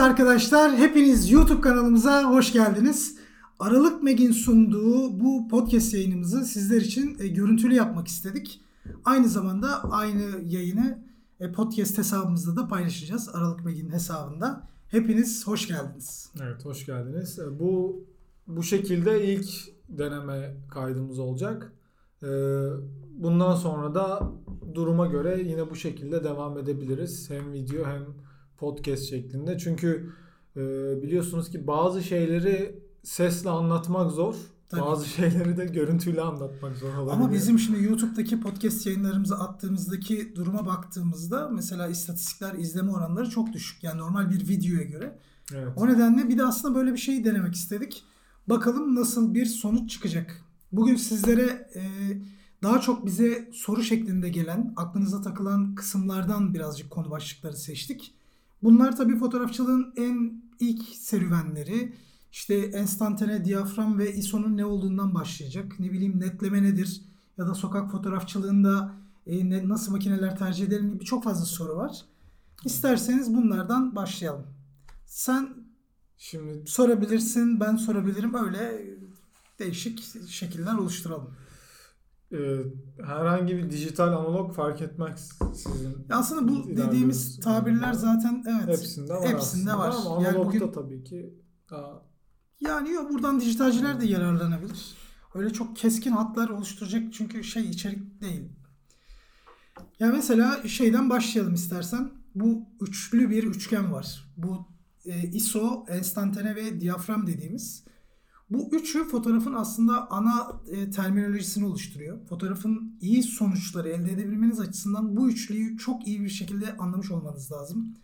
Arkadaşlar hepiniz YouTube kanalımıza hoş geldiniz. Aralık Meg'in sunduğu bu podcast yayınımızı sizler için e, görüntülü yapmak istedik. Aynı zamanda aynı yayını e, podcast hesabımızda da paylaşacağız. Aralık Meg'in hesabında. Hepiniz hoş geldiniz. Evet hoş geldiniz. E, Bu bu şekilde ilk deneme kaydımız olacak. Ee, Bundan sonra da duruma göre yine bu şekilde devam edebiliriz. Hem video hem podcast şeklinde. Çünkü e, biliyorsunuz ki bazı şeyleri sesle anlatmak zor. Tabii. Bazı şeyleri de görüntüyle anlatmak zor olabiliyor. Ama bizim şimdi YouTube'daki podcast yayınlarımızı attığımızdaki duruma baktığımızda mesela istatistikler izleme oranları çok düşük. Yani normal bir videoya göre. evet. O nedenle bir de aslında böyle bir şey denemek istedik. Bakalım nasıl bir sonuç çıkacak. Bugün sizlere e, daha çok bize soru şeklinde gelen, aklınıza takılan kısımlardan birazcık konu başlıkları seçtik. Bunlar tabii fotoğrafçılığın en ilk serüvenleri. İşte enstantane, diyafram ve ISO'nun ne olduğundan başlayacak. Ne bileyim netleme nedir? Ya da sokak fotoğrafçılığında e, ne, nasıl makineler tercih edelim gibi çok fazla soru var. İsterseniz bunlardan başlayalım. Sen Şimdi sorabilirsin, ben sorabilirim. Öyle değişik şekiller oluşturalım. E, herhangi bir dijital analog fark etmez sizin. Aslında bu dediğimiz tabirler zaten evet Hepsinde var hepsinde var. ama Yani analogta bugün tabii ki daha yani yok buradan dijitalciler de yararlanabilir. Öyle çok keskin hatlar oluşturacak çünkü şey içerik değil. Ya mesela şeyden başlayalım istersen. Bu üçlü bir üçgen var. Bu e, ISO, enstantane ve diyafram dediğimiz. Bu üçü fotoğrafın aslında ana e, terminolojisini oluşturuyor. Fotoğrafın iyi sonuçları elde edebilmeniz açısından bu üçlüyü çok iyi bir şekilde anlamış olmanız lazım.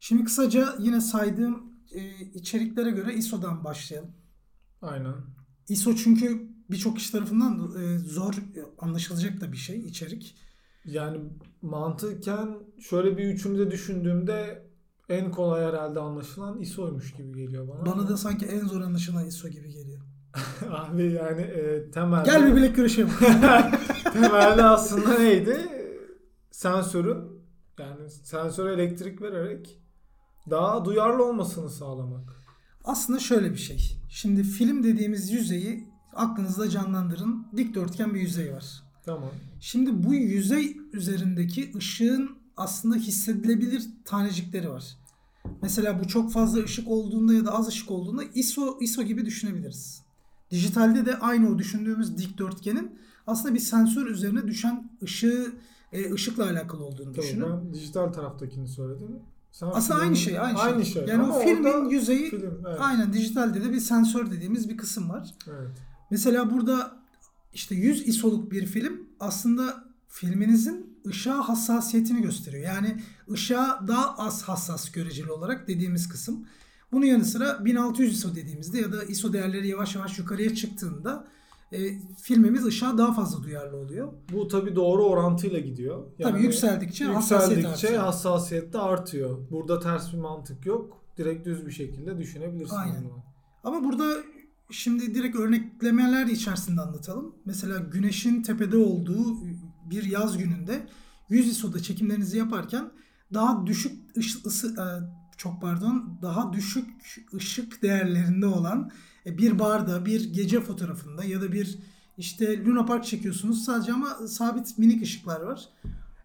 Şimdi kısaca yine saydığım e, içeriklere göre ISO'dan başlayalım. aynen. ISO çünkü birçok kişi tarafından e, zor e, anlaşılacak da bir şey içerik. Yani mantıken şöyle bir üçünü de düşündüğümde en kolay herhalde anlaşılan ISO'ymuş gibi geliyor bana. Bana da sanki en zor anlaşılan ISO gibi geliyor. Abi yani e, temelde Gel bir bilek güreşi yapalım. temelde aslında neydi? Sensörün yani sensöre elektrik vererek daha duyarlı olmasını sağlamak. Aslında şöyle bir şey. Şimdi film dediğimiz yüzeyi aklınızda canlandırın. Dikdörtgen bir yüzey var. Tamam. Şimdi bu yüzey üzerindeki ışığın aslında hissedilebilir tanecikleri var. Mesela bu çok fazla ışık olduğunda ya da az ışık olduğunda ISO ISO gibi düşünebiliriz. Dijitalde de aynı o düşündüğümüz dikdörtgenin aslında bir sensör üzerine düşen ışığı e, ışıkla alakalı olduğunu Tabii düşünün. ben dijital taraftakini söyledim. Sen Aslında aynı şey, aynı, aynı şey. şey. Yani Ama o filmin yüzeyi film, evet. aynen dijitalde de bir sensör dediğimiz bir kısım var. Evet. Mesela burada işte 100 ISO'luk bir film aslında filminizin ışığa hassasiyetini gösteriyor. Yani ışığa daha az hassas göreceli olarak dediğimiz kısım. Bunun yanı sıra 1600 ISO dediğimizde ya da ISO değerleri yavaş yavaş yukarıya çıktığında e, filmimiz ışığa daha fazla duyarlı oluyor. Bu tabi doğru orantıyla gidiyor. Tabii yükseldikçe hassasiyet yükseldikçe artıyor. hassasiyet de artıyor. Burada ters bir mantık yok. Direkt düz bir şekilde düşünebilirsin. Aynen. bunu. Ama burada şimdi direkt örneklemeler içerisinde anlatalım. Mesela güneşin tepede olduğu bir yaz gününde 100 ISO'da çekimlerinizi yaparken daha düşük ışı, ısı, e, çok pardon daha düşük ışık değerlerinde olan e, bir barda bir gece fotoğrafında ya da bir işte Luna Park çekiyorsunuz sadece ama sabit minik ışıklar var.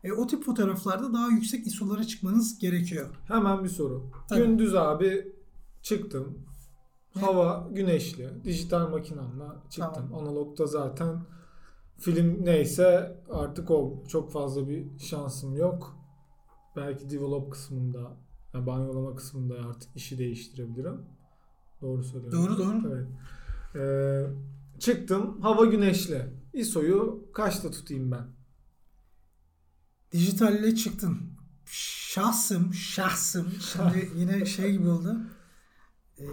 E, o tip fotoğraflarda daha yüksek ISO'lara çıkmanız gerekiyor. Hemen bir soru. Tabii. Gündüz abi çıktım. Hava güneşli. Dijital makinamla çıktım. Tamam. Analogda zaten film neyse artık o. Çok fazla bir şansım yok. Belki develop kısmında, yani banyolama kısmında artık işi değiştirebilirim. Doğru söylüyorum. Doğru, doğru. Evet. Ee, çıktım. Hava güneşli. ISO'yu kaçta tutayım ben? Dijitalle çıktın. Şahsım, şahsım. Şimdi yine şey gibi oldu. Ee,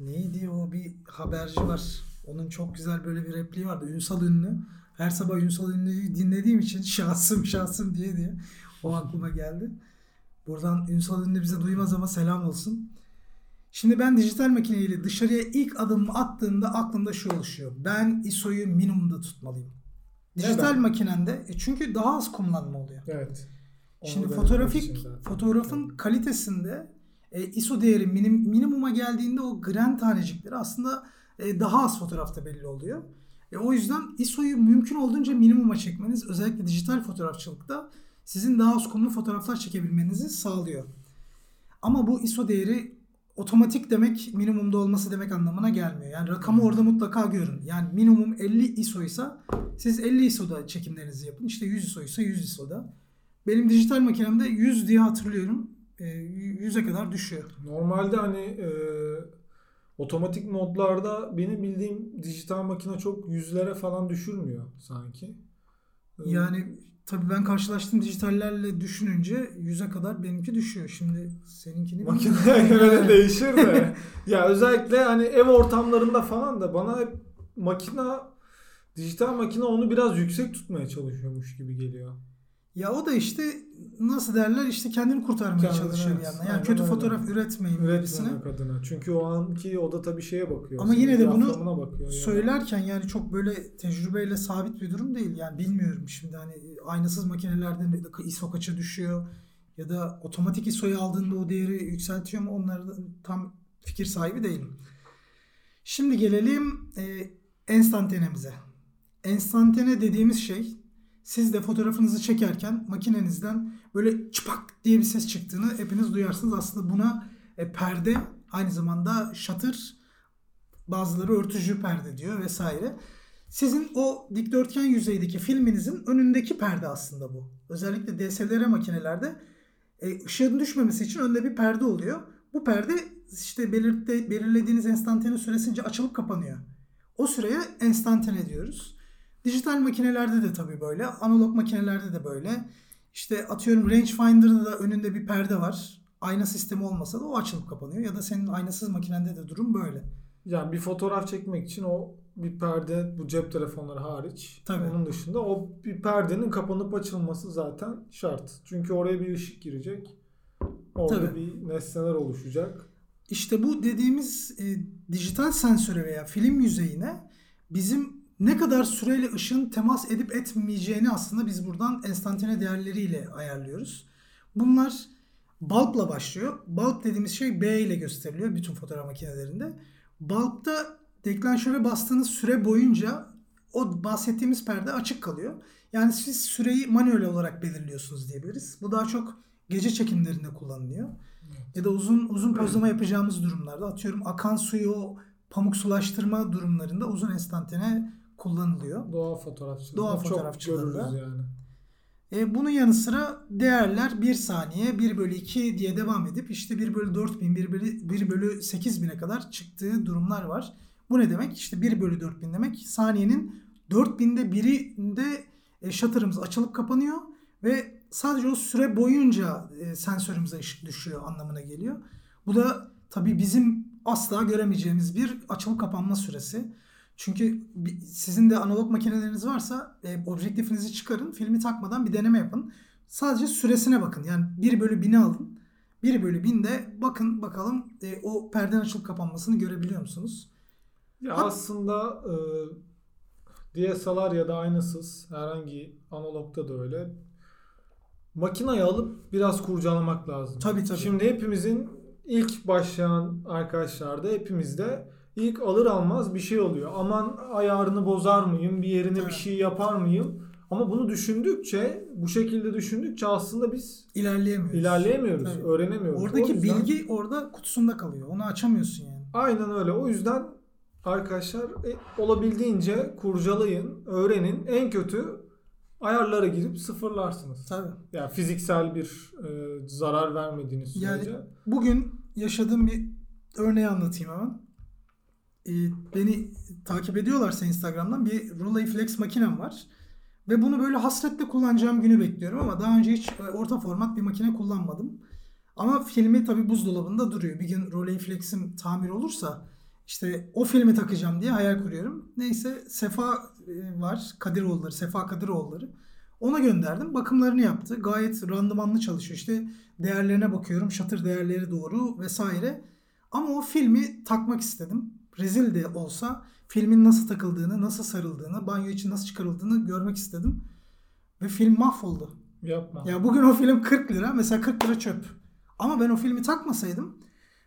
neydi o bir haberci var. Onun çok güzel böyle bir repliği vardı. Ünsal Ünlü. Her sabah Ünsal Ünlü'yü dinlediğim için şahsım şahsım diye diye. O aklıma geldi. Buradan Ünsal Ünlü bize duymaz ama selam olsun. Şimdi ben dijital makineyle dışarıya ilk adımımı attığımda aklımda şu oluşuyor. Ben ISO'yu minimumda tutmalıyım. Dijital Neden? makinende e çünkü daha az kumlanma oluyor. Evet. Onu Şimdi fotoğrafik fotoğrafın kalitesinde e, ISO değeri minim, minimuma geldiğinde o gren tanecikleri aslında e, daha az fotoğrafta belli oluyor. E, o yüzden ISO'yu mümkün olduğunca minimuma çekmeniz özellikle dijital fotoğrafçılıkta sizin daha az kumlu fotoğraflar çekebilmeni sağlıyor. Ama bu ISO değeri otomatik demek minimumda olması demek anlamına gelmiyor. Yani rakamı orada mutlaka görün. Yani minimum 50 ISO ise siz 50 ISO'da çekimlerinizi yapın. İşte 100 ISO ise 100 ISO'da. Benim dijital makinemde 100 diye hatırlıyorum. E, 100'e kadar düşüyor. Normalde hani e, otomatik modlarda benim bildiğim dijital makine çok yüzlere falan düşürmüyor sanki. E, yani tabii ben karşılaştığım dijitallerle düşününce yüze kadar benimki düşüyor. Şimdi seninkini makineye göre de değişir de. ya özellikle hani ev ortamlarında falan da bana hep makina dijital makine onu biraz yüksek tutmaya çalışıyormuş gibi geliyor. Ya o da işte nasıl derler işte kendini kurtarmaya Kendine, çalışıyor bir yandan. Yani kötü öyle. fotoğraf üretmeyin birisine. adına. Çünkü o anki o da tabii şeye bakıyor. Ama yine de bunu söylerken yani. yani çok böyle tecrübeyle sabit bir durum değil. Yani bilmiyorum şimdi hani aynasız makinelerde ISO kaça düşüyor ya da otomatik ISO'yu aldığında o değeri yükseltiyor mu onları tam fikir sahibi değilim. Şimdi gelelim e, enstantanemize. Enstantane dediğimiz şey siz de fotoğrafınızı çekerken makinenizden böyle çıpak diye bir ses çıktığını hepiniz duyarsınız. Aslında buna e, perde aynı zamanda shutter bazıları örtücü perde diyor vesaire. Sizin o dikdörtgen yüzeydeki filminizin önündeki perde aslında bu. Özellikle DSLR makinelerde e, ışığın düşmemesi için önde bir perde oluyor. Bu perde işte belirte, belirlediğiniz enstantane süresince açılıp kapanıyor. O süreye enstantane diyoruz. Dijital makinelerde de tabii böyle. Analog makinelerde de böyle. İşte atıyorum rangefinder'da da önünde bir perde var. Ayna sistemi olmasa da o açılıp kapanıyor. Ya da senin aynasız makinende de durum böyle. Yani bir fotoğraf çekmek için o bir perde bu cep telefonları hariç. Tabii. Onun dışında o bir perdenin kapanıp açılması zaten şart. Çünkü oraya bir ışık girecek. Orada Tabii. bir nesneler oluşacak. İşte bu dediğimiz e, dijital sensöre veya film yüzeyine bizim ne kadar süreyle ışın temas edip etmeyeceğini aslında biz buradan enstantane değerleriyle ayarlıyoruz. Bunlar bulb'la başlıyor. Bulb dediğimiz şey B ile gösteriliyor bütün fotoğraf makinelerinde. Bulb'da deklanşöre bastığınız süre boyunca o bahsettiğimiz perde açık kalıyor. Yani siz süreyi manuel olarak belirliyorsunuz diyebiliriz. Bu daha çok gece çekimlerinde kullanılıyor. Ya da uzun uzun pozlama yapacağımız durumlarda atıyorum akan suyu pamuk sulaştırma durumlarında uzun enstantane kullanılıyor. Doğa fotoğrafçılığı. Doğa fotoğrafçılığında. yani. E, bunun yanı sıra değerler 1 saniye 1 bölü 2 diye devam edip işte 1 bölü 4000 1 bölü, 1 bölü 8000'e kadar çıktığı durumlar var. Bu ne demek? İşte 1 bölü 4000 demek saniyenin 4000'de birinde e, shutter'ımız açılıp kapanıyor ve sadece o süre boyunca e, sensörümüze ışık düşüyor anlamına geliyor. Bu da tabii bizim asla göremeyeceğimiz bir açılıp kapanma süresi. Çünkü sizin de analog makineleriniz varsa e, objektifinizi çıkarın. Filmi takmadan bir deneme yapın. Sadece süresine bakın. Yani 1 bölü 1000'i alın. 1 bölü 1000'de bakın bakalım e, o perden açılıp kapanmasını görebiliyor musunuz? Ya Hat- aslında e, DSLR ya da aynasız herhangi analogda da öyle. Makinayı alıp biraz kurcalamak lazım. Tabii tabii. Şimdi hepimizin ilk başlayan arkadaşlarda hepimizde ilk alır almaz bir şey oluyor. Aman ayarını bozar mıyım? Bir yerine evet. bir şey yapar mıyım? Ama bunu düşündükçe, bu şekilde düşündükçe aslında biz ilerleyemiyoruz. İlerleyemiyoruz, Tabii. öğrenemiyoruz. Oradaki yüzden... bilgi orada kutusunda kalıyor. Onu açamıyorsun yani. Aynen öyle. O yüzden arkadaşlar e, olabildiğince kurcalayın, öğrenin. En kötü ayarlara girip sıfırlarsınız. Tabii. Yani fiziksel bir e, zarar vermediğiniz sürece. Yani bugün yaşadığım bir örneği anlatayım hemen e, beni takip ediyorlarsa Instagram'dan bir Rolleiflex makinem var. Ve bunu böyle hasretle kullanacağım günü bekliyorum ama daha önce hiç e, orta format bir makine kullanmadım. Ama filmi tabi buzdolabında duruyor. Bir gün Rolleiflex'im tamir olursa işte o filmi takacağım diye hayal kuruyorum. Neyse Sefa e, var. Kadiroğulları, Sefa Kadiroğulları. Ona gönderdim. Bakımlarını yaptı. Gayet randımanlı çalışıyor. İşte değerlerine bakıyorum. Shutter değerleri doğru vesaire. Ama o filmi takmak istedim rezil de olsa filmin nasıl takıldığını, nasıl sarıldığını, banyo için nasıl çıkarıldığını görmek istedim. Ve film mahvoldu. Yapma. Ya bugün o film 40 lira. Mesela 40 lira çöp. Ama ben o filmi takmasaydım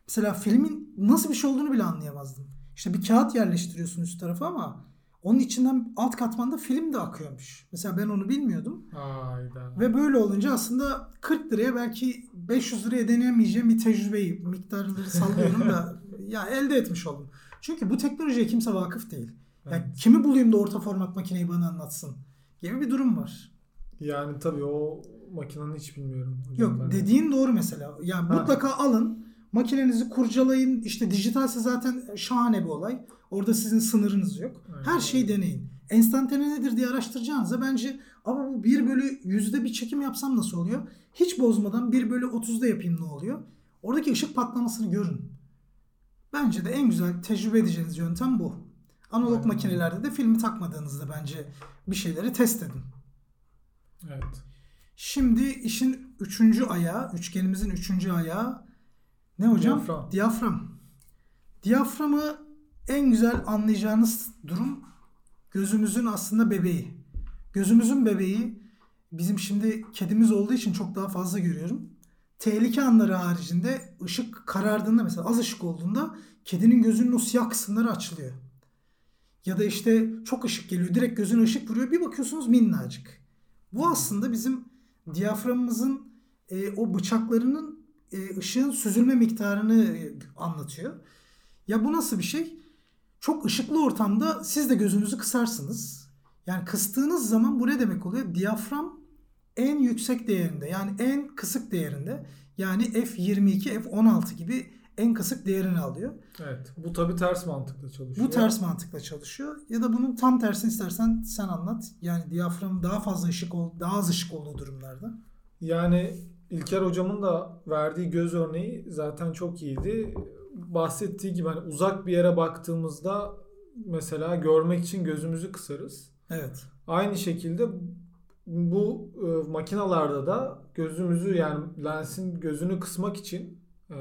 mesela filmin nasıl bir şey olduğunu bile anlayamazdım. İşte bir kağıt yerleştiriyorsun üst tarafa ama onun içinden alt katmanda film de akıyormuş. Mesela ben onu bilmiyordum. Hayda. Ve böyle olunca aslında 40 liraya belki 500 liraya deneyemeyeceğim bir tecrübeyi miktarları sallıyorum da ya elde etmiş oldum. Çünkü bu teknolojiye kimse vakıf değil. Yani Evet. kimi bulayım da orta format makineyi bana anlatsın gibi bir durum var. Yani tabii o makinenin hiç bilmiyorum. hocam Yok ben de. dediğin doğru mesela. Yani Ha. mutlaka alın. Makinenizi kurcalayın. İşte dijitalse zaten şahane bir olay. Orada sizin sınırınız yok. Aynen. Her şeyi deneyin. Enstantane nedir diye araştıracağınıza bence ama bu 1 bölü yüzde bir çekim yapsam nasıl oluyor? Hiç bozmadan 1 bölü 30'da yapayım ne oluyor? Oradaki ışık patlamasını görün. Bence de en güzel tecrübe edeceğiniz yöntem bu. Analog Aynen. makinelerde de filmi takmadığınızda bence bir şeyleri test edin. Evet. Şimdi işin üçüncü ayağı, üçgenimizin üçüncü ayağı ne hocam? Diyafram. Diyafram. Diyaframı en güzel anlayacağınız durum gözümüzün aslında bebeği. Gözümüzün bebeği bizim şimdi kedimiz olduğu için çok daha fazla görüyorum. Tehlike anları haricinde ışık karardığında mesela az ışık olduğunda kedinin gözünün o siyah kısımları açılıyor. Ya da işte çok ışık geliyor direkt gözüne ışık vuruyor bir bakıyorsunuz minnacık. Bu aslında bizim diyaframımızın e, o bıçaklarının e, ışığın süzülme miktarını e, anlatıyor. Ya bu nasıl bir şey? Çok ışıklı ortamda siz de gözünüzü kısarsınız. Yani kıstığınız zaman bu ne demek oluyor? Diyafram en yüksek değerinde yani en kısık değerinde yani f22, f16 gibi en kısık değerini alıyor. Evet. Bu tabii ters mantıkla çalışıyor. Bu ters mantıkla çalışıyor. Ya da bunun tam tersini istersen sen anlat. Yani diyafram daha fazla ışık ol, daha az ışık olduğu durumlarda. Yani İlker hocamın da verdiği göz örneği zaten çok iyiydi. Bahsettiği gibi hani uzak bir yere baktığımızda mesela görmek için gözümüzü kısarız. Evet. Aynı şekilde bu e, makinalarda da gözümüzü yani lensin gözünü kısmak için e,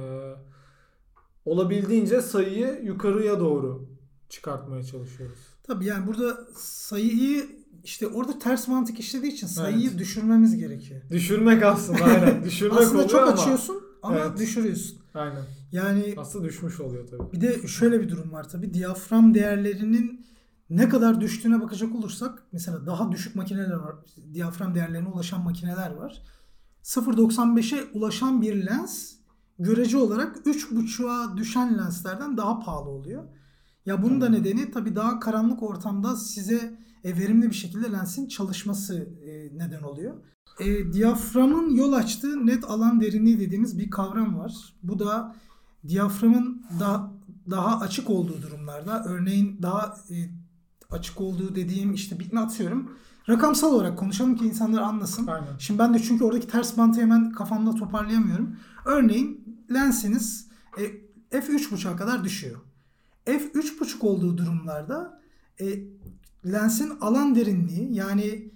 olabildiğince sayıyı yukarıya doğru çıkartmaya çalışıyoruz. Tabii yani burada sayıyı işte orada ters mantık işlediği için sayıyı Evet. düşürmemiz gerekiyor. Düşürmek aslında aynen. Düşürmek Aslında çok ama. açıyorsun ama Evet. düşürüyorsun. Aynen. Yani Aslında düşmüş oluyor tabii. bir de şöyle bir durum var tabii. Diyafram değerlerinin ne kadar düştüğüne bakacak olursak mesela daha düşük makineler var. Diyafram değerlerine ulaşan makineler var. 0.95'e ulaşan bir lens görece olarak 3.5'a düşen lenslerden daha pahalı oluyor. Ya bunun da Hmm. nedeni tabii daha karanlık ortamda size e, verimli bir şekilde lensin çalışması e, neden oluyor. E, diyaframın yol açtığı net alan derinliği dediğimiz bir kavram var. Bu da diyaframın da, daha açık olduğu durumlarda örneğin daha e, açık olduğu dediğim işte bir atıyorum. Rakamsal olarak konuşalım ki insanlar anlasın. Aynen. Şimdi ben de çünkü oradaki ters mantığı hemen kafamda toparlayamıyorum. Örneğin lensiniz e, f3.5'a kadar düşüyor. f3.5 olduğu durumlarda e, lensin alan derinliği yani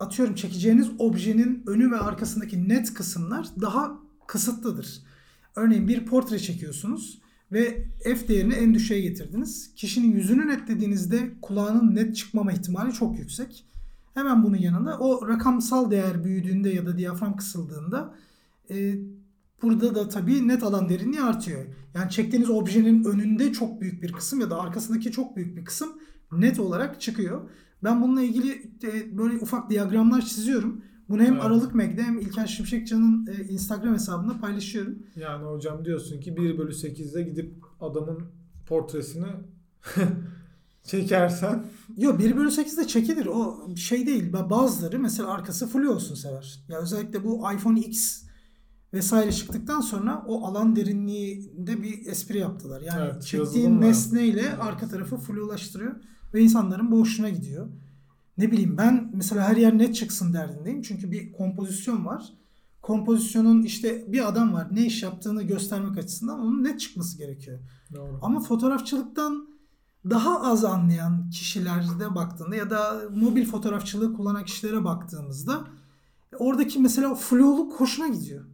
atıyorum çekeceğiniz objenin önü ve arkasındaki net kısımlar daha kısıtlıdır. Örneğin bir portre çekiyorsunuz ve f değerini en düşüğe getirdiniz. Kişinin yüzünü netlediğinizde kulağının net çıkmama ihtimali çok yüksek. Hemen bunun yanında o rakamsal değer büyüdüğünde ya da diyafram kısıldığında e, burada da tabii net alan derinliği artıyor. Yani çektiğiniz objenin önünde çok büyük bir kısım ya da arkasındaki çok büyük bir kısım net olarak çıkıyor. Ben bununla ilgili e, böyle ufak diyagramlar çiziyorum. Bunu hem Evet. Aralık Meg'de hem İlker Şimşekcan'ın e, Instagram hesabında paylaşıyorum. Yani hocam diyorsun ki 1 bölü 8'de gidip adamın portresini çekersen Yo 1 bölü 8 de çekilir. O şey değil. Ba- Bazıları mesela arkası full olsun sever. Ya özellikle bu iPhone X vesaire çıktıktan sonra o alan derinliğinde bir espri yaptılar. Yani Evet, çektiğin nesneyle Evet. arka tarafı full ulaştırıyor ve insanların bu hoşuna gidiyor. Ne bileyim ben mesela her yer net çıksın derdindeyim. Çünkü bir kompozisyon var. Kompozisyonun işte bir adam var. Ne iş yaptığını göstermek açısından onun net çıkması gerekiyor. doğru. Ama fotoğrafçılıktan daha az anlayan kişilerde baktığında ya da mobil fotoğrafçılığı kullanan kişilere baktığımızda oradaki mesela o flowluk hoşuna gidiyor.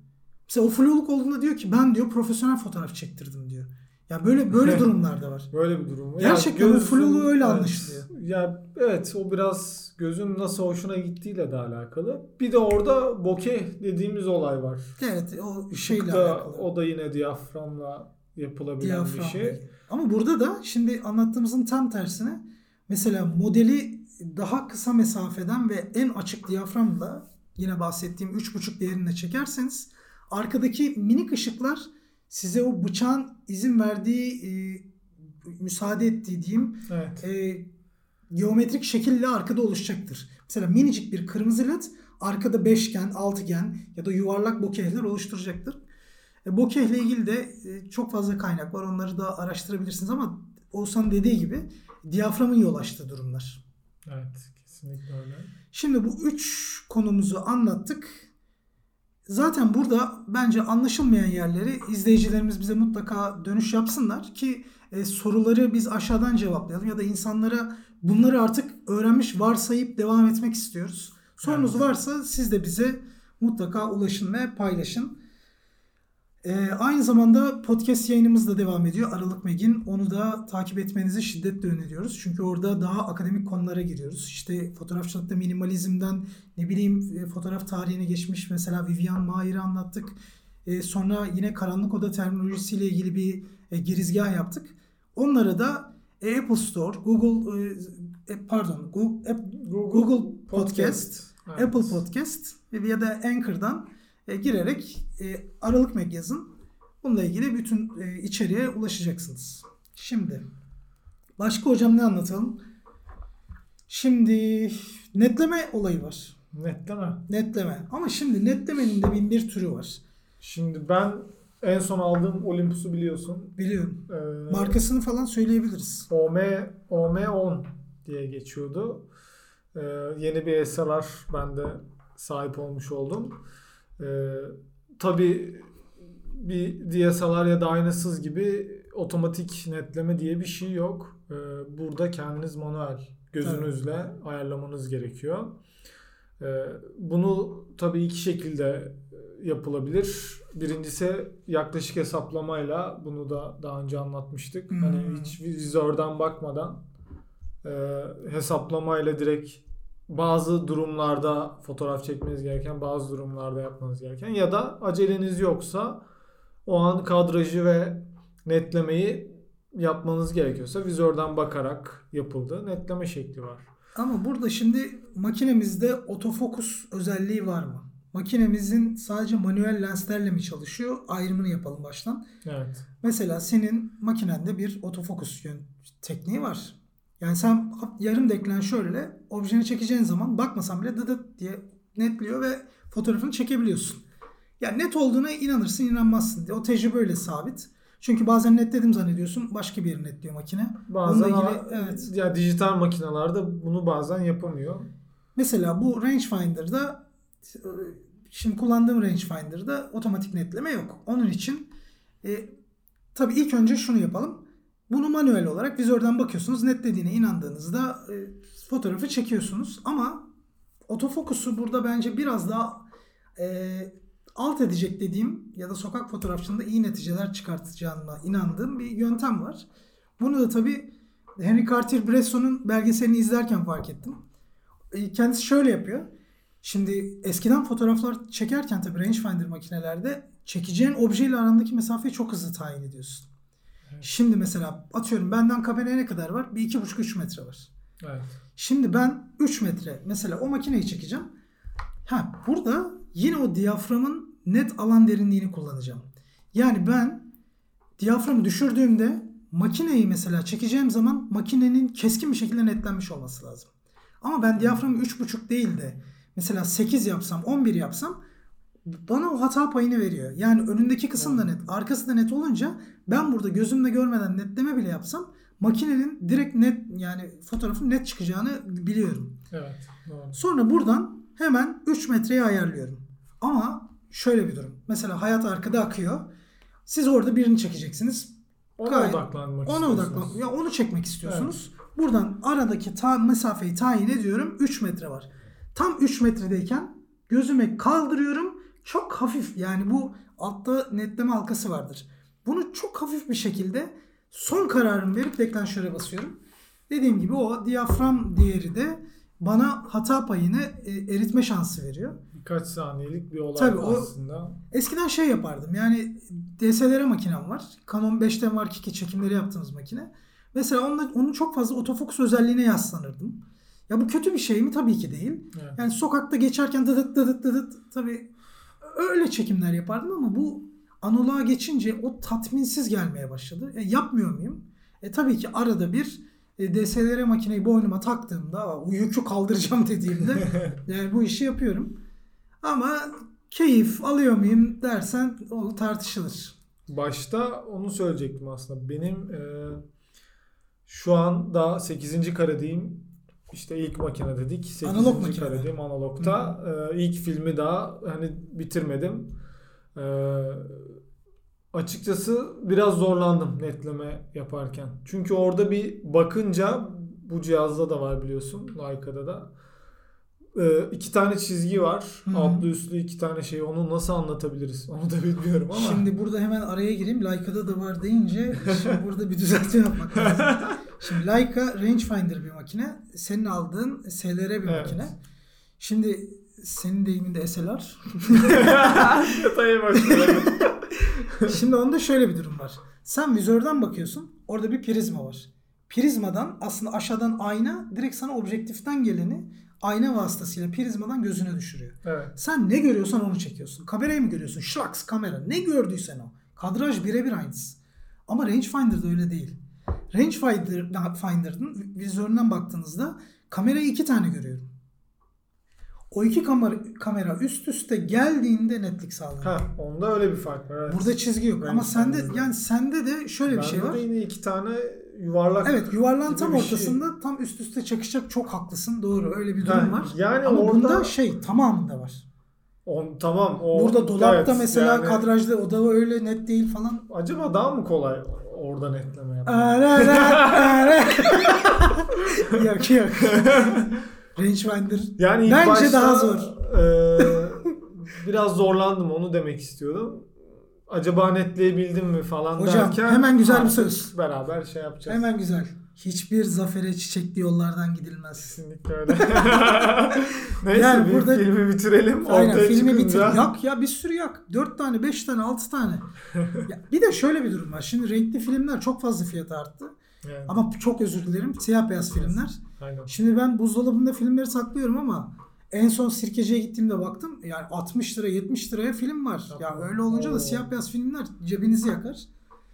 Mesela o flowluk olduğunda diyor ki ben diyor profesyonel fotoğraf çektirdim diyor. Ya böyle böyle durumlar da var. Böyle bir durum. Gerçekten Ya o flow'u öyle evet. anlaşılıyor. Ya evet o biraz gözün nasıl hoşuna gittiğiyle de alakalı. Bir de orada bokeh dediğimiz olay var. Evet o şeyle Işıkta, alakalı. o da yine diyaframla yapılabilen bir Diyafram şey. belki. Ama burada da şimdi anlattığımızın tam tersine mesela modeli daha kısa mesafeden ve en açık diyaframla yine bahsettiğim 3.5 değerine çekerseniz arkadaki minik ışıklar size o bıçağın izin verdiği e, müsaade ettiği diyeyim Evet. e, geometrik şekille arkada oluşacaktır. Mesela minicik bir kırmızı led arkada beşgen, altıgen ya da yuvarlak bokehler oluşturacaktır. E, bokehle ilgili de e, çok fazla kaynak var. Onları da araştırabilirsiniz ama Oğuzhan dediği gibi diyaframın yol açtığı durumlar. Evet. Kesinlikle öyle. Şimdi bu üç konumuzu anlattık. Zaten burada bence anlaşılmayan yerleri izleyicilerimiz bize mutlaka dönüş yapsınlar ki e, soruları biz aşağıdan cevaplayalım ya da insanlara bunları artık öğrenmiş varsayıp devam etmek istiyoruz. Sorunuz varsa siz de bize mutlaka ulaşın ve paylaşın. E, aynı zamanda podcast yayınımız da devam ediyor. Aralık Meg'in. Onu da takip etmenizi şiddetle öneriyoruz. Çünkü orada daha akademik konulara giriyoruz. İşte fotoğrafçılıkta minimalizmden ne bileyim e, fotoğraf tarihine geçmiş mesela Vivian Maier'i anlattık. E, sonra yine karanlık oda terminolojisiyle ilgili bir e, girizgah yaptık. Onlara da e, Apple Store, Google e, e, pardon Google, Google Podcast, Evet. Apple Podcast ya da Anchor'dan e, girerek e, Aralık Meg yazın. Bununla ilgili bütün e, içeriğe ulaşacaksınız. Şimdi başka hocam ne anlatalım? Şimdi netleme olayı var. Netleme. Netleme. Ama şimdi netlemenin de bin bir türü var. Şimdi ben en son aldığım Olympus'u biliyorsun. Biliyorum. Ee, Markasını falan söyleyebiliriz. OM, OM10 diye geçiyordu. Ee, yeni bir SLR ben de sahip olmuş oldum. Ee, tabii bir DSLR ya da aynasız gibi otomatik netleme diye bir şey yok. Ee, burada kendiniz manuel gözünüzle ayarlamanız gerekiyor. Ee, bunu tabii iki şekilde e, yapılabilir. Birincisi yaklaşık hesaplamayla bunu da daha önce anlatmıştık. Hmm. Hani hiç vizörden bakmadan e, hesaplamayla direkt bazı durumlarda fotoğraf çekmeniz gereken, bazı durumlarda yapmanız gereken ya da aceleniz yoksa o an kadrajı ve netlemeyi yapmanız gerekiyorsa vizörden bakarak yapıldığı netleme şekli var. Ama burada şimdi makinemizde otofokus özelliği var mı? Makinemizin sadece manuel lenslerle mi çalışıyor? Ayrımını yapalım baştan. Evet. Mesela senin makinende bir otofokus tekniği var. Yani sen yarım deklanşörle objeni çekeceğin zaman bakmasan bile dıdıt diye netliyor ve fotoğrafını çekebiliyorsun. Yani net olduğuna inanırsın inanmazsın. O tecrübe öyle sabit. Çünkü bazen netledim zannediyorsun başka bir yeri netliyor makine. Bazen Onunla ama- ilgili evet. ya dijital makinalarda bunu bazen yapamıyor. Mesela bu rangefinder'da şimdi kullandığım rangefinder'da otomatik netleme yok. Onun için e, tabii ilk önce şunu yapalım. Bunu manuel olarak vizörden bakıyorsunuz. Netlediğine inandığınızda e, fotoğrafı çekiyorsunuz. Ama otofokusu burada bence biraz daha e, alt edecek dediğim ya da sokak fotoğrafçılığında iyi neticeler çıkartacağına inandığım bir yöntem var. Bunu da tabii Henry Cartier-Bresson'un belgeselini izlerken fark ettim. E, Kendisi şöyle yapıyor. Şimdi eskiden fotoğraflar çekerken tabii rangefinder makinelerde çekeceğin objeyle arandaki mesafeyi çok hızlı tayin ediyorsun. Şimdi mesela atıyorum benden kameraya ne kadar var? Bir iki buçuk üç metre var. Evet. Şimdi ben 3 metre mesela o makineyi çekeceğim. Ha burada yine o diyaframın net alan derinliğini kullanacağım. Yani ben diyaframı düşürdüğümde makineyi mesela çekeceğim zaman makinenin keskin bir şekilde netlenmiş olması lazım. Ama ben diyaframı 3.5 değil de mesela 8 yapsam 11 yapsam bana o hata payını veriyor. Yani önündeki kısım da net, arkası da net olunca ben burada gözümle görmeden netleme bile yapsam makinenin direkt net yani fotoğrafın net çıkacağını biliyorum. Evet. Doğru. Sonra buradan hemen 3 metreye ayarlıyorum. Ama şöyle bir durum. Mesela hayat arkada akıyor. Siz orada birini çekeceksiniz. Ona Gayet- odaklanmak Ona odaklan. Ya onu çekmek istiyorsunuz. Buradan aradaki ta mesafeyi tayin ediyorum. 3 metre var. Tam 3 metredeyken gözüme kaldırıyorum. Çok hafif yani bu altta netleme halkası vardır. Bunu çok hafif bir şekilde son kararımı verip deklanşöre basıyorum. Dediğim gibi o diyafram değeri de bana hata payını e, eritme şansı veriyor. Birkaç saniyelik bir olay Tabii, o- aslında. Eskiden şey yapardım yani DSLR makinem var. Canon 5D Mark II çekimleri yaptığımız makine. Mesela onunla, onun çok fazla otofokus özelliğine yaslanırdım. Ya bu kötü bir şey mi? Tabii ki değil. Evet. Yani sokakta geçerken dıdıt dıdıt dıdıt tabii öyle çekimler yapardım ama bu analoğa geçince o tatminsiz gelmeye başladı. E, yapmıyor muyum? E tabii ki arada bir e, DSLR makineyi boynuma taktığımda "Aa, o yükü kaldıracağım dediğimde yani bu işi yapıyorum. Ama keyif alıyor muyum dersen o tartışılır. Başta onu söyleyecektim aslında. Benim e, şu an daha 8. karedeyim. İşte ilk makine dedik. 8. Analog makine. karedeyim analogta. E, ilk filmi daha hani bitirmedim. E, açıkçası biraz zorlandım netleme yaparken. Çünkü orada bir bakınca bu cihazda da var biliyorsun. Leica'da da. E, iki tane çizgi var. Hı hı. Altlı üstlü iki tane şey. Onu nasıl anlatabiliriz? Onu da bilmiyorum ama. Şimdi burada hemen araya gireyim. Leica'da da var deyince şimdi burada bir düzeltme yapmak lazım. Şimdi Leica rangefinder bir makine. Senin aldığın SLR bir Evet. makine. Şimdi senin deyiminde SLR. Şimdi onda şöyle bir durum var. Sen vizörden bakıyorsun. Orada bir prizma var. Prizmadan aslında aşağıdan ayna direkt sana objektiften geleni ayna vasıtasıyla prizmadan gözüne düşürüyor. evet. Sen ne görüyorsan onu çekiyorsun. Kamerayı mı görüyorsun? Şlaks kamera. Ne gördüysen o. Kadraj birebir aynısı. Ama rangefinder'da öyle değil. Rangefinder'ın vizöründen baktığınızda kamerayı iki tane görüyorum. O iki kamera, kamera üst üste geldiğinde netlik sağlanıyor. Ha, onda öyle bir fark var. Evet. Burada çizgi yok. Ama sende Rangefinder'da. yani sende de şöyle bir şey Bende var. de yine iki tane yuvarlak. Evet yuvarlağın gibi tam şey. ortasında tam üst üste çakışacak çok haklısın. Doğru öyle bir Ha, durum var. yani Ama orada- bunda şey tamamında var. On, tamam. O, Burada dolapta evet, mesela yani kadrajda o da öyle net değil falan. Acaba daha mı kolay orada netleme yapmak? Ara, ara, ara. yok yok. Rangefinder. Yani ilk Bence başta, daha zor. e, biraz zorlandım onu demek istiyordum. Acaba netleyebildim mi falan Hocam, derken. hemen güzel bir söz. Beraber şey yapacağız. Hemen güzel. Hiçbir zafere çiçekli yollardan gidilmez. Kesinlikle öyle. Neyse Yani bir burada- filmi bitirelim. Aynen filmi bitir. çıkınca- Yak ya bir sürü yak. 4 tane, 5 tane, 6 tane. ya, bir de şöyle bir durum var. Şimdi renkli filmler çok fazla fiyat arttı. Yani, Ama çok özür dilerim. Siyah beyaz filmler. aynen. Şimdi ben buzdolabında filmleri saklıyorum ama en son sirkeciye gittiğimde baktım yani 60 lira 70 liraya film var. Ya Yapma. öyle olunca da Oo. siyah beyaz filmler cebinizi yakar.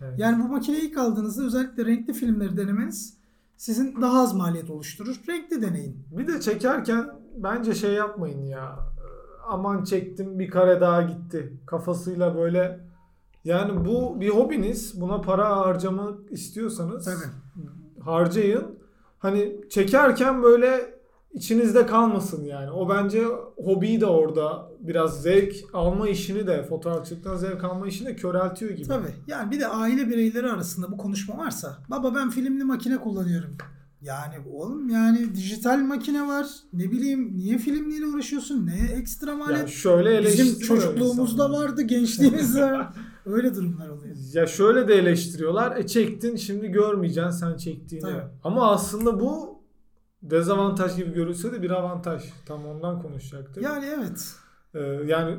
Evet. Yani bu makineyi ilk aldığınızda özellikle renkli filmleri denemeniz sizin daha az maliyet oluşturur. Renkli deneyin. Bir de çekerken bence şey yapmayın ya. Aman çektim bir kare daha gitti. Kafasıyla böyle yani bu bir hobiniz. Buna para harcamak istiyorsanız Tabii. harcayın. Hani çekerken böyle içinizde kalmasın yani. O bence hobiyi de orada biraz zevk alma işini de fotoğrafçılıktan zevk alma işini de köreltiyor gibi. Tabii. Yani bir de aile bireyleri arasında bu konuşma varsa baba ben filmli makine kullanıyorum. Yani oğlum yani dijital makine var. Ne bileyim niye filmliyle uğraşıyorsun? Ne ekstra maliyet? Yani şöyle Bizim çocukluğumuzda insanlar. vardı, gençliğimizde. Öyle durumlar oluyor. Ya şöyle de eleştiriyorlar. E çektin şimdi görmeyeceksin sen çektiğini. Tabii. Ama aslında bu dezavantaj gibi görülse de bir avantaj. Tam ondan konuşacaktık. Yani evet. Ee, yani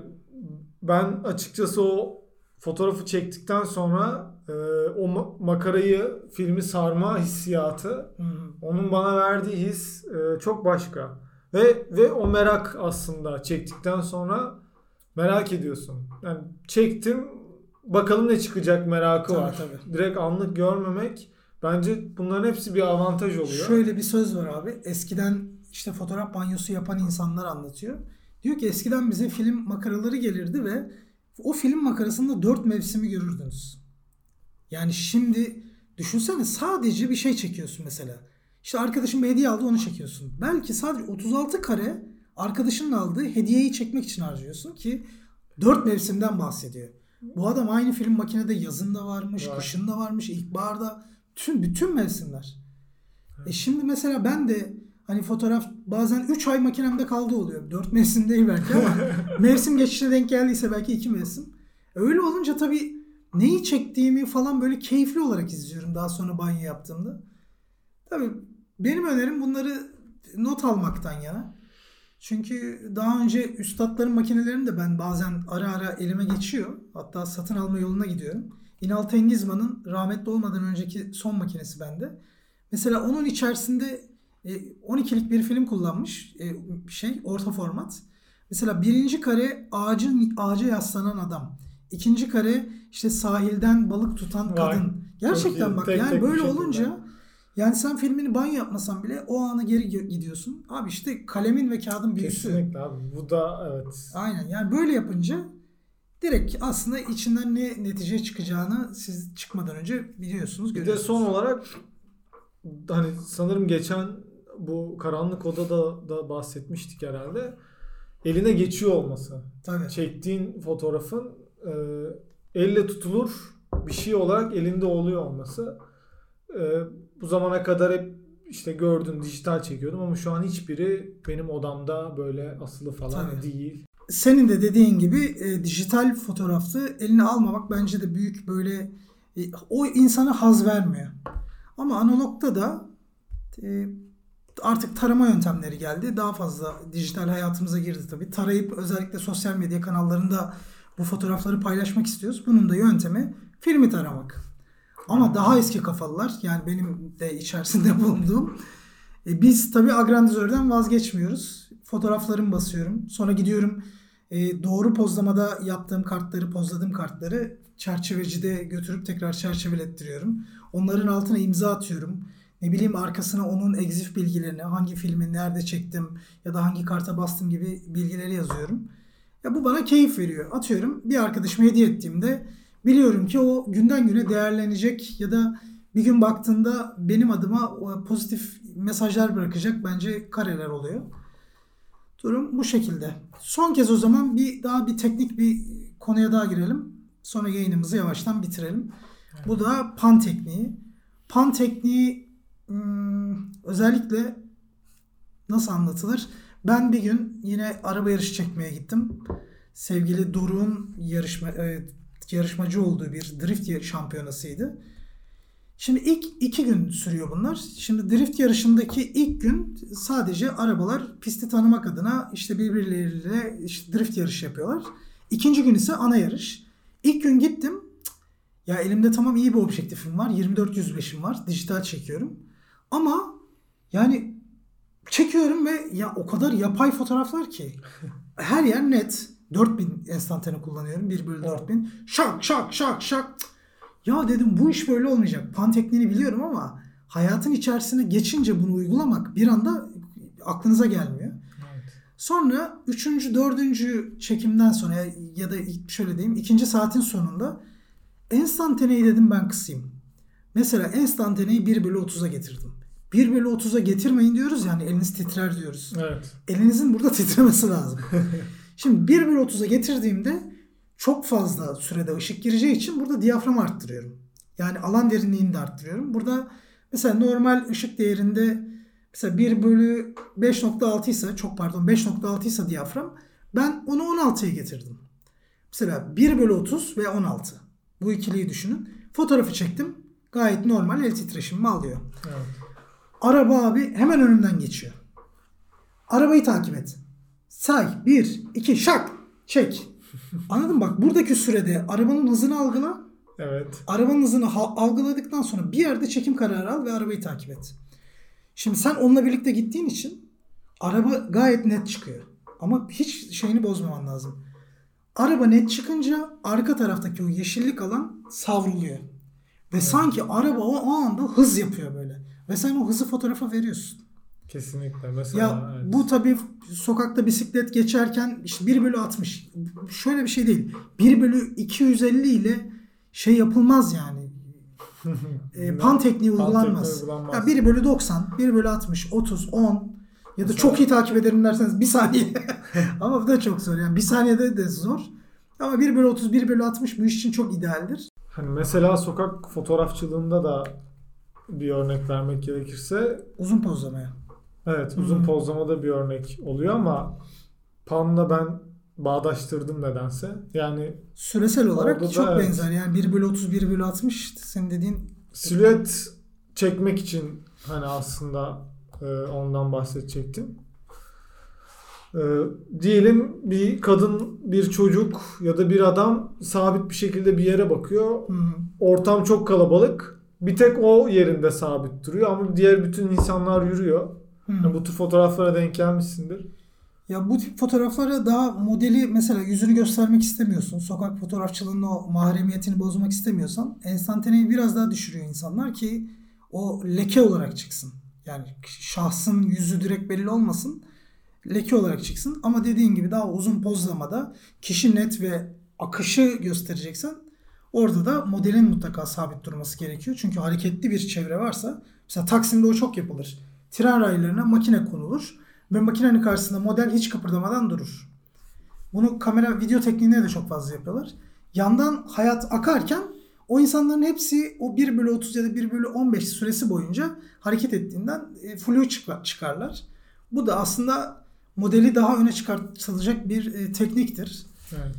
ben açıkçası o fotoğrafı çektikten sonra e, o ma- makarayı filmi sarma hissiyatı hı. onun bana verdiği his e, çok başka. Ve ve o merak aslında çektikten sonra merak ediyorsun. Yani çektim bakalım ne çıkacak merakı Tabii, var. tabii. Direkt anlık görmemek bence bunların hepsi bir avantaj oluyor. Şöyle bir söz var abi. Eskiden işte fotoğraf banyosu yapan insanlar anlatıyor. Diyor ki eskiden bize film makaraları gelirdi ve o film makarasında dört mevsimi görürdünüz. Yani şimdi düşünsene sadece bir şey çekiyorsun mesela. İşte arkadaşın bir hediye aldı onu çekiyorsun. Belki sadece 36 kare arkadaşının aldığı hediyeyi çekmek için harcıyorsun ki dört mevsimden bahsediyor. Bu adam aynı film makinede yazın da varmış, Var. kışın da varmış, ilkbaharda tüm bütün mevsimler. E şimdi mesela ben de hani fotoğraf bazen 3 ay makinemde kaldığı oluyor. 4 mevsim değil belki ama mevsim geçişine denk geldiyse belki 2 mevsim. Öyle olunca tabii neyi çektiğimi falan böyle keyifli olarak izliyorum daha sonra banyo yaptığımda. Tabii benim önerim bunları not almaktan yana. Çünkü daha önce üstadların makinelerini de ben bazen ara ara elime geçiyor. Hatta satın alma yoluna gidiyorum. İnal Tengizman'ın rahmetli olmadan önceki son makinesi bende. Mesela onun içerisinde 12'lik bir film kullanmış. Şey orta format. Mesela birinci kare ağacın ağaca yaslanan adam. İkinci kare işte sahilden balık tutan kadın. Gerçekten bak tek, yani tek böyle olunca yani sen filmini banyo yapmasan bile o anı geri gidiyorsun. Abi işte kalemin ve kağıdın büyüsü. Kesinlikle abi. Bu da evet. Aynen yani böyle yapınca direkt aslında içinden ne netice çıkacağını siz çıkmadan önce biliyorsunuz. Bir de son olarak hani sanırım geçen bu karanlık odada da bahsetmiştik herhalde. Eline geçiyor olması. Tabii. Çektiğin fotoğrafın e, elle tutulur bir şey olarak elinde oluyor olması. E, bu zamana kadar hep işte gördüm dijital çekiyordum ama şu an hiçbiri benim odamda böyle asılı falan Tabii. değil. Senin de dediğin gibi e, dijital fotoğrafı eline almamak bence de büyük böyle e, o insana haz vermiyor. Ama analogda da e, artık tarama yöntemleri geldi. Daha fazla dijital hayatımıza girdi tabii. Tarayıp özellikle sosyal medya kanallarında bu fotoğrafları paylaşmak istiyoruz. Bunun da yöntemi filmi taramak. Ama daha eski kafalılar yani benim de içerisinde bulunduğum e, biz tabii agrandizörden vazgeçmiyoruz. Fotoğraflarımı basıyorum. Sonra gidiyorum e, doğru pozlamada yaptığım kartları, pozladığım kartları çerçevecide götürüp tekrar çerçevelettiriyorum. Onların altına imza atıyorum. Ne bileyim arkasına onun exif bilgilerini, hangi filmi nerede çektim ya da hangi karta bastım gibi bilgileri yazıyorum. Ya bu bana keyif veriyor. Atıyorum bir arkadaşıma hediye ettiğimde biliyorum ki o günden güne değerlenecek ya da bir gün baktığında benim adıma pozitif mesajlar bırakacak bence kareler oluyor. Durum bu şekilde. Son kez o zaman bir daha bir teknik bir konuya daha girelim. Sonra yayınımızı yavaştan bitirelim. Evet. Bu da pan tekniği. Pan tekniği hmm, özellikle nasıl anlatılır? Ben bir gün yine araba yarışı çekmeye gittim. Sevgili Doruk'un yarışma, e, yarışmacı olduğu bir drift şampiyonasıydı. Şimdi ilk iki gün sürüyor bunlar. Şimdi drift yarışındaki ilk gün sadece arabalar pisti tanımak adına işte birbirleriyle işte drift yarışı yapıyorlar. İkinci gün ise ana yarış. İlk gün gittim. Ya elimde tamam iyi bir objektifim var. 24-105'im var. Dijital çekiyorum. Ama yani çekiyorum ve ya o kadar yapay fotoğraflar ki. Her yer net. 4000 enstantane kullanıyorum. 1 bölü 4000. Şak şak şak şak. Ya dedim bu iş böyle olmayacak. Pan tekniğini biliyorum ama hayatın içerisine geçince bunu uygulamak bir anda aklınıza gelmiyor. Evet. Sonra üçüncü, dördüncü çekimden sonra ya da şöyle diyeyim ikinci saatin sonunda enstantaneyi dedim ben kısayım. Mesela enstantaneyi 1 bölü 30'a getirdim. 1 bölü 30'a getirmeyin diyoruz yani eliniz titrer diyoruz. Evet. Elinizin burada titremesi lazım. Şimdi 1 bölü 30'a getirdiğimde çok fazla sürede ışık gireceği için burada diyafram arttırıyorum. Yani alan derinliğini de arttırıyorum. Burada mesela normal ışık değerinde mesela 1 bölü 5.6 ise çok pardon 5.6 ise diyafram ben onu 16'ya getirdim. Mesela 1 bölü 30 ve 16. Bu ikiliyi düşünün. Fotoğrafı çektim. Gayet normal el titreşimimi alıyor. Evet. Araba abi hemen önümden geçiyor. Arabayı takip et. Say. 1, 2, şak. Çek. Anladın mı? Bak buradaki sürede arabanın hızını algıla. Evet. Arabanın hızını algıladıktan sonra bir yerde çekim kararı al ve arabayı takip et. Şimdi sen onunla birlikte gittiğin için araba gayet net çıkıyor. Ama hiç şeyini bozmaman lazım. Araba net çıkınca arka taraftaki o yeşillik alan savruluyor. Ve evet. sanki araba o, anda hız yapıyor böyle. Ve sen o hızı fotoğrafa veriyorsun. Kesinlikle. Mesela, ya evet. bu tabii sokakta bisiklet geçerken işte 1 bölü 60. Şöyle bir şey değil. 1 bölü 250 ile şey yapılmaz yani. e, pan tekniği uygulanmaz. Ya 1 bölü 90, 1 bölü 60, 30, 10 ya da çok iyi takip ederim derseniz bir saniye. Ama bu da çok zor. Yani bir saniyede de zor. Ama 1 bölü 30, 1 bölü 60 bu iş için çok idealdir. Hani mesela sokak fotoğrafçılığında da bir örnek vermek gerekirse uzun pozlamaya. Evet uzun hmm. pozlamada bir örnek oluyor ama Pan'la ben bağdaştırdım nedense. Yani Süresel olarak da çok evet. benzer. Yani 1 bölü 30, 1 bölü 60 senin dediğin silüet çekmek için hani aslında e, ondan bahsedecektim. E, diyelim bir kadın, bir çocuk ya da bir adam sabit bir şekilde bir yere bakıyor. Hı hı. Ortam çok kalabalık. Bir tek o yerinde sabit duruyor ama diğer bütün insanlar yürüyor. Hı. Yani bu tür fotoğraflara denk gelmişsindir. Ya bu tip fotoğraflara daha modeli mesela yüzünü göstermek istemiyorsun. Sokak fotoğrafçılığının o mahremiyetini bozmak istemiyorsan enstantaneyi biraz daha düşürüyor insanlar ki o leke olarak çıksın. Yani şahsın yüzü direkt belli olmasın. Leke olarak çıksın. Ama dediğin gibi daha uzun pozlamada kişi net ve akışı göstereceksen orada da modelin mutlaka sabit durması gerekiyor. Çünkü hareketli bir çevre varsa mesela Taksim'de o çok yapılır. Tren raylarına makine konulur ve makinenin karşısında model hiç kıpırdamadan durur. Bunu kamera video tekniğinde de çok fazla yapıyorlar. Yandan hayat akarken o insanların hepsi o 1 bölü 30 ya da 1 bölü 15 süresi boyunca hareket ettiğinden e, flu çıkar- çıkarlar. Bu da aslında modeli daha öne çıkartılacak bir e, tekniktir. Evet.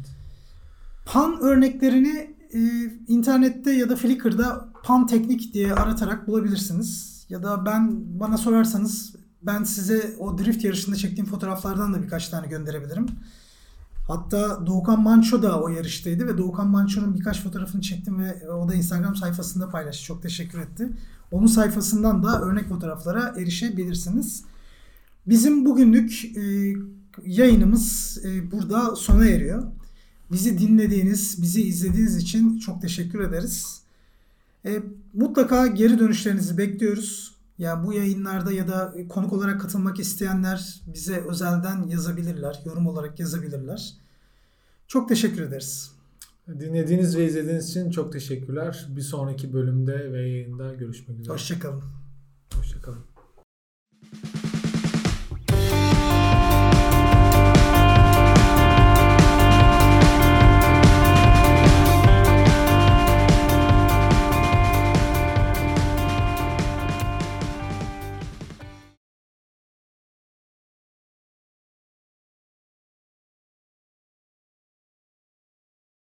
Pan örneklerini e, internette ya da Flickr'da pan teknik diye aratarak bulabilirsiniz. Ya da ben bana sorarsanız ben size o drift yarışında çektiğim fotoğraflardan da birkaç tane gönderebilirim. Hatta Doğukan Manço da o yarıştaydı ve Doğukan Manço'nun birkaç fotoğrafını çektim ve o da Instagram sayfasında paylaştı. Çok teşekkür etti. Onun sayfasından da örnek fotoğraflara erişebilirsiniz. Bizim bugünlük e, yayınımız e, burada sona eriyor. Bizi dinlediğiniz, bizi izlediğiniz için çok teşekkür ederiz. E, mutlaka geri dönüşlerinizi bekliyoruz. Yani bu yayınlarda ya da konuk olarak katılmak isteyenler bize özelden yazabilirler, yorum olarak yazabilirler. Çok teşekkür ederiz. Dinlediğiniz ve izlediğiniz için çok teşekkürler. Bir sonraki bölümde ve yayında görüşmek üzere. Hoşçakalın.